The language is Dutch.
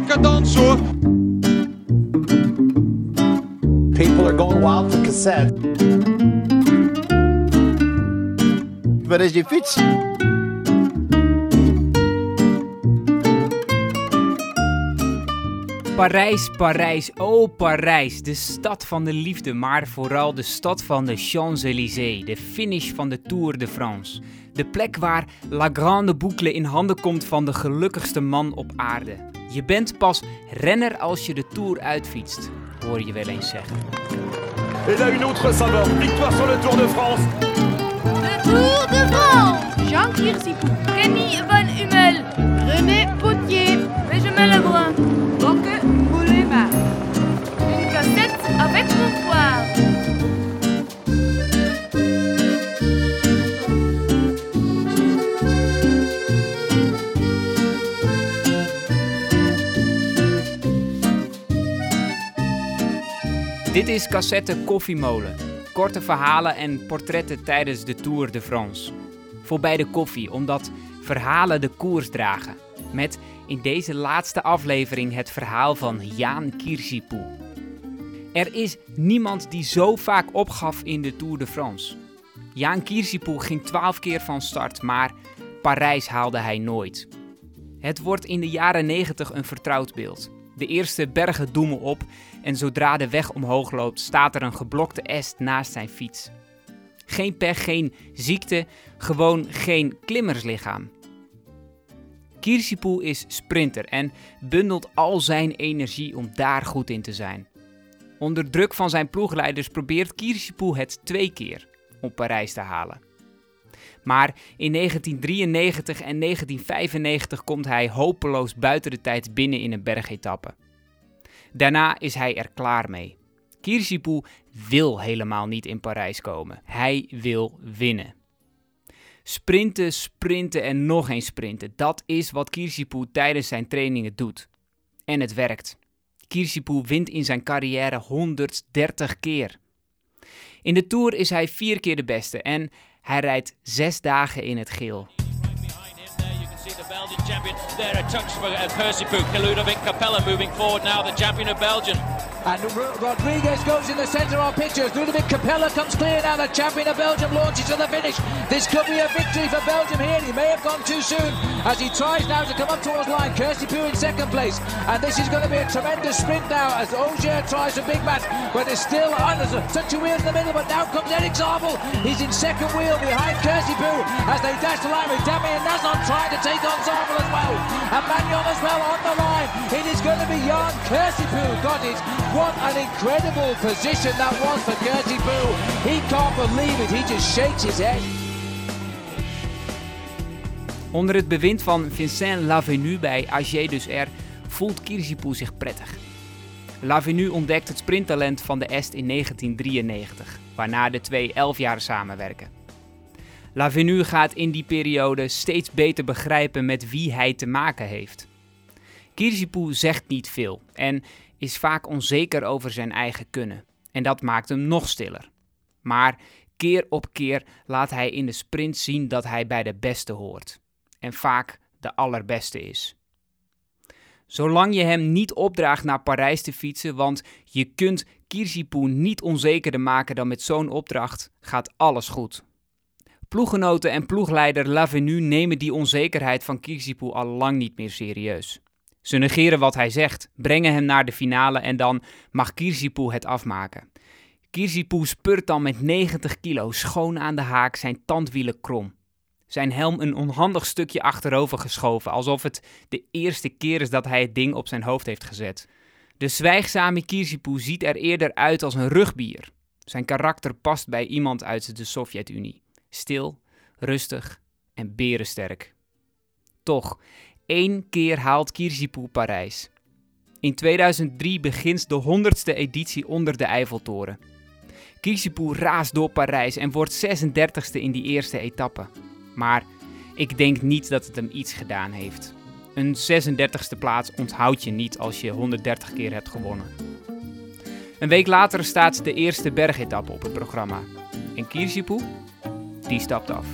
lekker dansen hoor. People are going wild for cassette. Waar is je fiets? Parijs, Parijs, oh Parijs, de stad van de liefde, maar vooral de stad van de Champs-Élysées, de finish van de Tour de France. De plek waar La Grande Boucle in handen komt van de gelukkigste man op aarde. Je bent pas renner als je de Tour uitfietst, hoor je wel eens zeggen. Et là, une autre saveur. Victoire sur le Tour de France. Le Tour de France Jean Kirsipou, Rémi Van Hummel, René Dit is Cassette Koffiemolen. Korte verhalen en portretten tijdens de Tour de France. Voorbij de koffie, omdat verhalen de koers dragen. Met in deze laatste aflevering het verhaal van Jaan Kirsipou. Er is niemand die zo vaak opgaf in de Tour de France. Jaan Kirsipou ging 12 keer van start, maar Parijs haalde hij nooit. Het wordt in de jaren 90 een vertrouwd beeld. De eerste bergen doemen op en zodra de weg omhoog loopt, staat er een geblokte est naast zijn fiets. Geen pech, geen ziekte, gewoon geen klimmerslichaam. Kirsipou is sprinter en bundelt al zijn energie om daar goed in te zijn. Onder druk van zijn ploegleiders probeert Kirsipou het twee keer om Parijs te halen. Maar in 1993 en 1995 komt hij hopeloos buiten de tijd binnen in een bergetappe. Daarna is hij er klaar mee. Kirsipou wil helemaal niet in Parijs komen. Hij wil winnen. Sprinten, sprinten en nog eens sprinten. Dat is wat Kirsipou tijdens zijn trainingen doet. En het werkt. Kirsipou wint in zijn carrière 130 keer. In de Tour is hij vier keer de beste en hij rijdt zes dagen in het geel. There. And Rodriguez goes in the centre of pictures. Ludovic Capella comes clear now. The champion of Belgium launches to the finish. This could be a victory for Belgium here. He may have gone too soon as he tries now to come up towards line. Kirsty Poo in second place. And this is going to be a tremendous sprint now as Auger tries a big match. But it's still under such a wheel in the middle. But now comes Eric Zabel. He's in second wheel behind Kirsty Poo as they dash the line with Damien Nazon trying to take on Zabel as well. And as well on the line. It is going to be Jan Kirsipou got it. What an incredible position that was for Kirsipou. He can't believe it. He just shakes his head. Onder het bewind van Vincent Lavenu bij AG dus R voelt Kirsipou zich prettig. Lavenu ontdekt het sprinttalent van de Est in 1993, waarna de twee elf jaar samenwerken. Lavenu gaat in die periode steeds beter begrijpen met wie hij te maken heeft. Kirsipou zegt niet veel en is vaak onzeker over zijn eigen kunnen. En dat maakt hem nog stiller. Maar keer op keer laat hij in de sprint zien dat hij bij de beste hoort. En vaak de allerbeste is. Zolang je hem niet opdraagt naar Parijs te fietsen, want je kunt Kirsipou niet onzekerder maken dan met zo'n opdracht, gaat alles goed. Ploeggenoten en ploegleider Lavenu nemen die onzekerheid van Kirsipou al lang niet meer serieus. Ze negeren wat hij zegt, brengen hem naar de finale en dan mag Kirsipou het afmaken. Kirsipou spurt dan met 90 kilo schoon aan de haak, zijn tandwielen krom. Zijn helm een onhandig stukje achterover geschoven, alsof het de eerste keer is dat hij het ding op zijn hoofd heeft gezet. De zwijgzame Kirsipou ziet er eerder uit als een rugbier. Zijn karakter past bij iemand uit de Sovjet-Unie. Stil, rustig en berensterk. Toch, één keer haalt Kirsipou Parijs. In 2003 begint de 100ste editie onder de Eiffeltoren. Kirsipou raast door Parijs en wordt 36ste in die eerste etappe. Maar ik denk niet dat het hem iets gedaan heeft. Een 36ste plaats onthoud je niet als je 130 keer hebt gewonnen. Een week later staat de eerste bergetappe op het programma. En Kirsipou, D Stopped Off.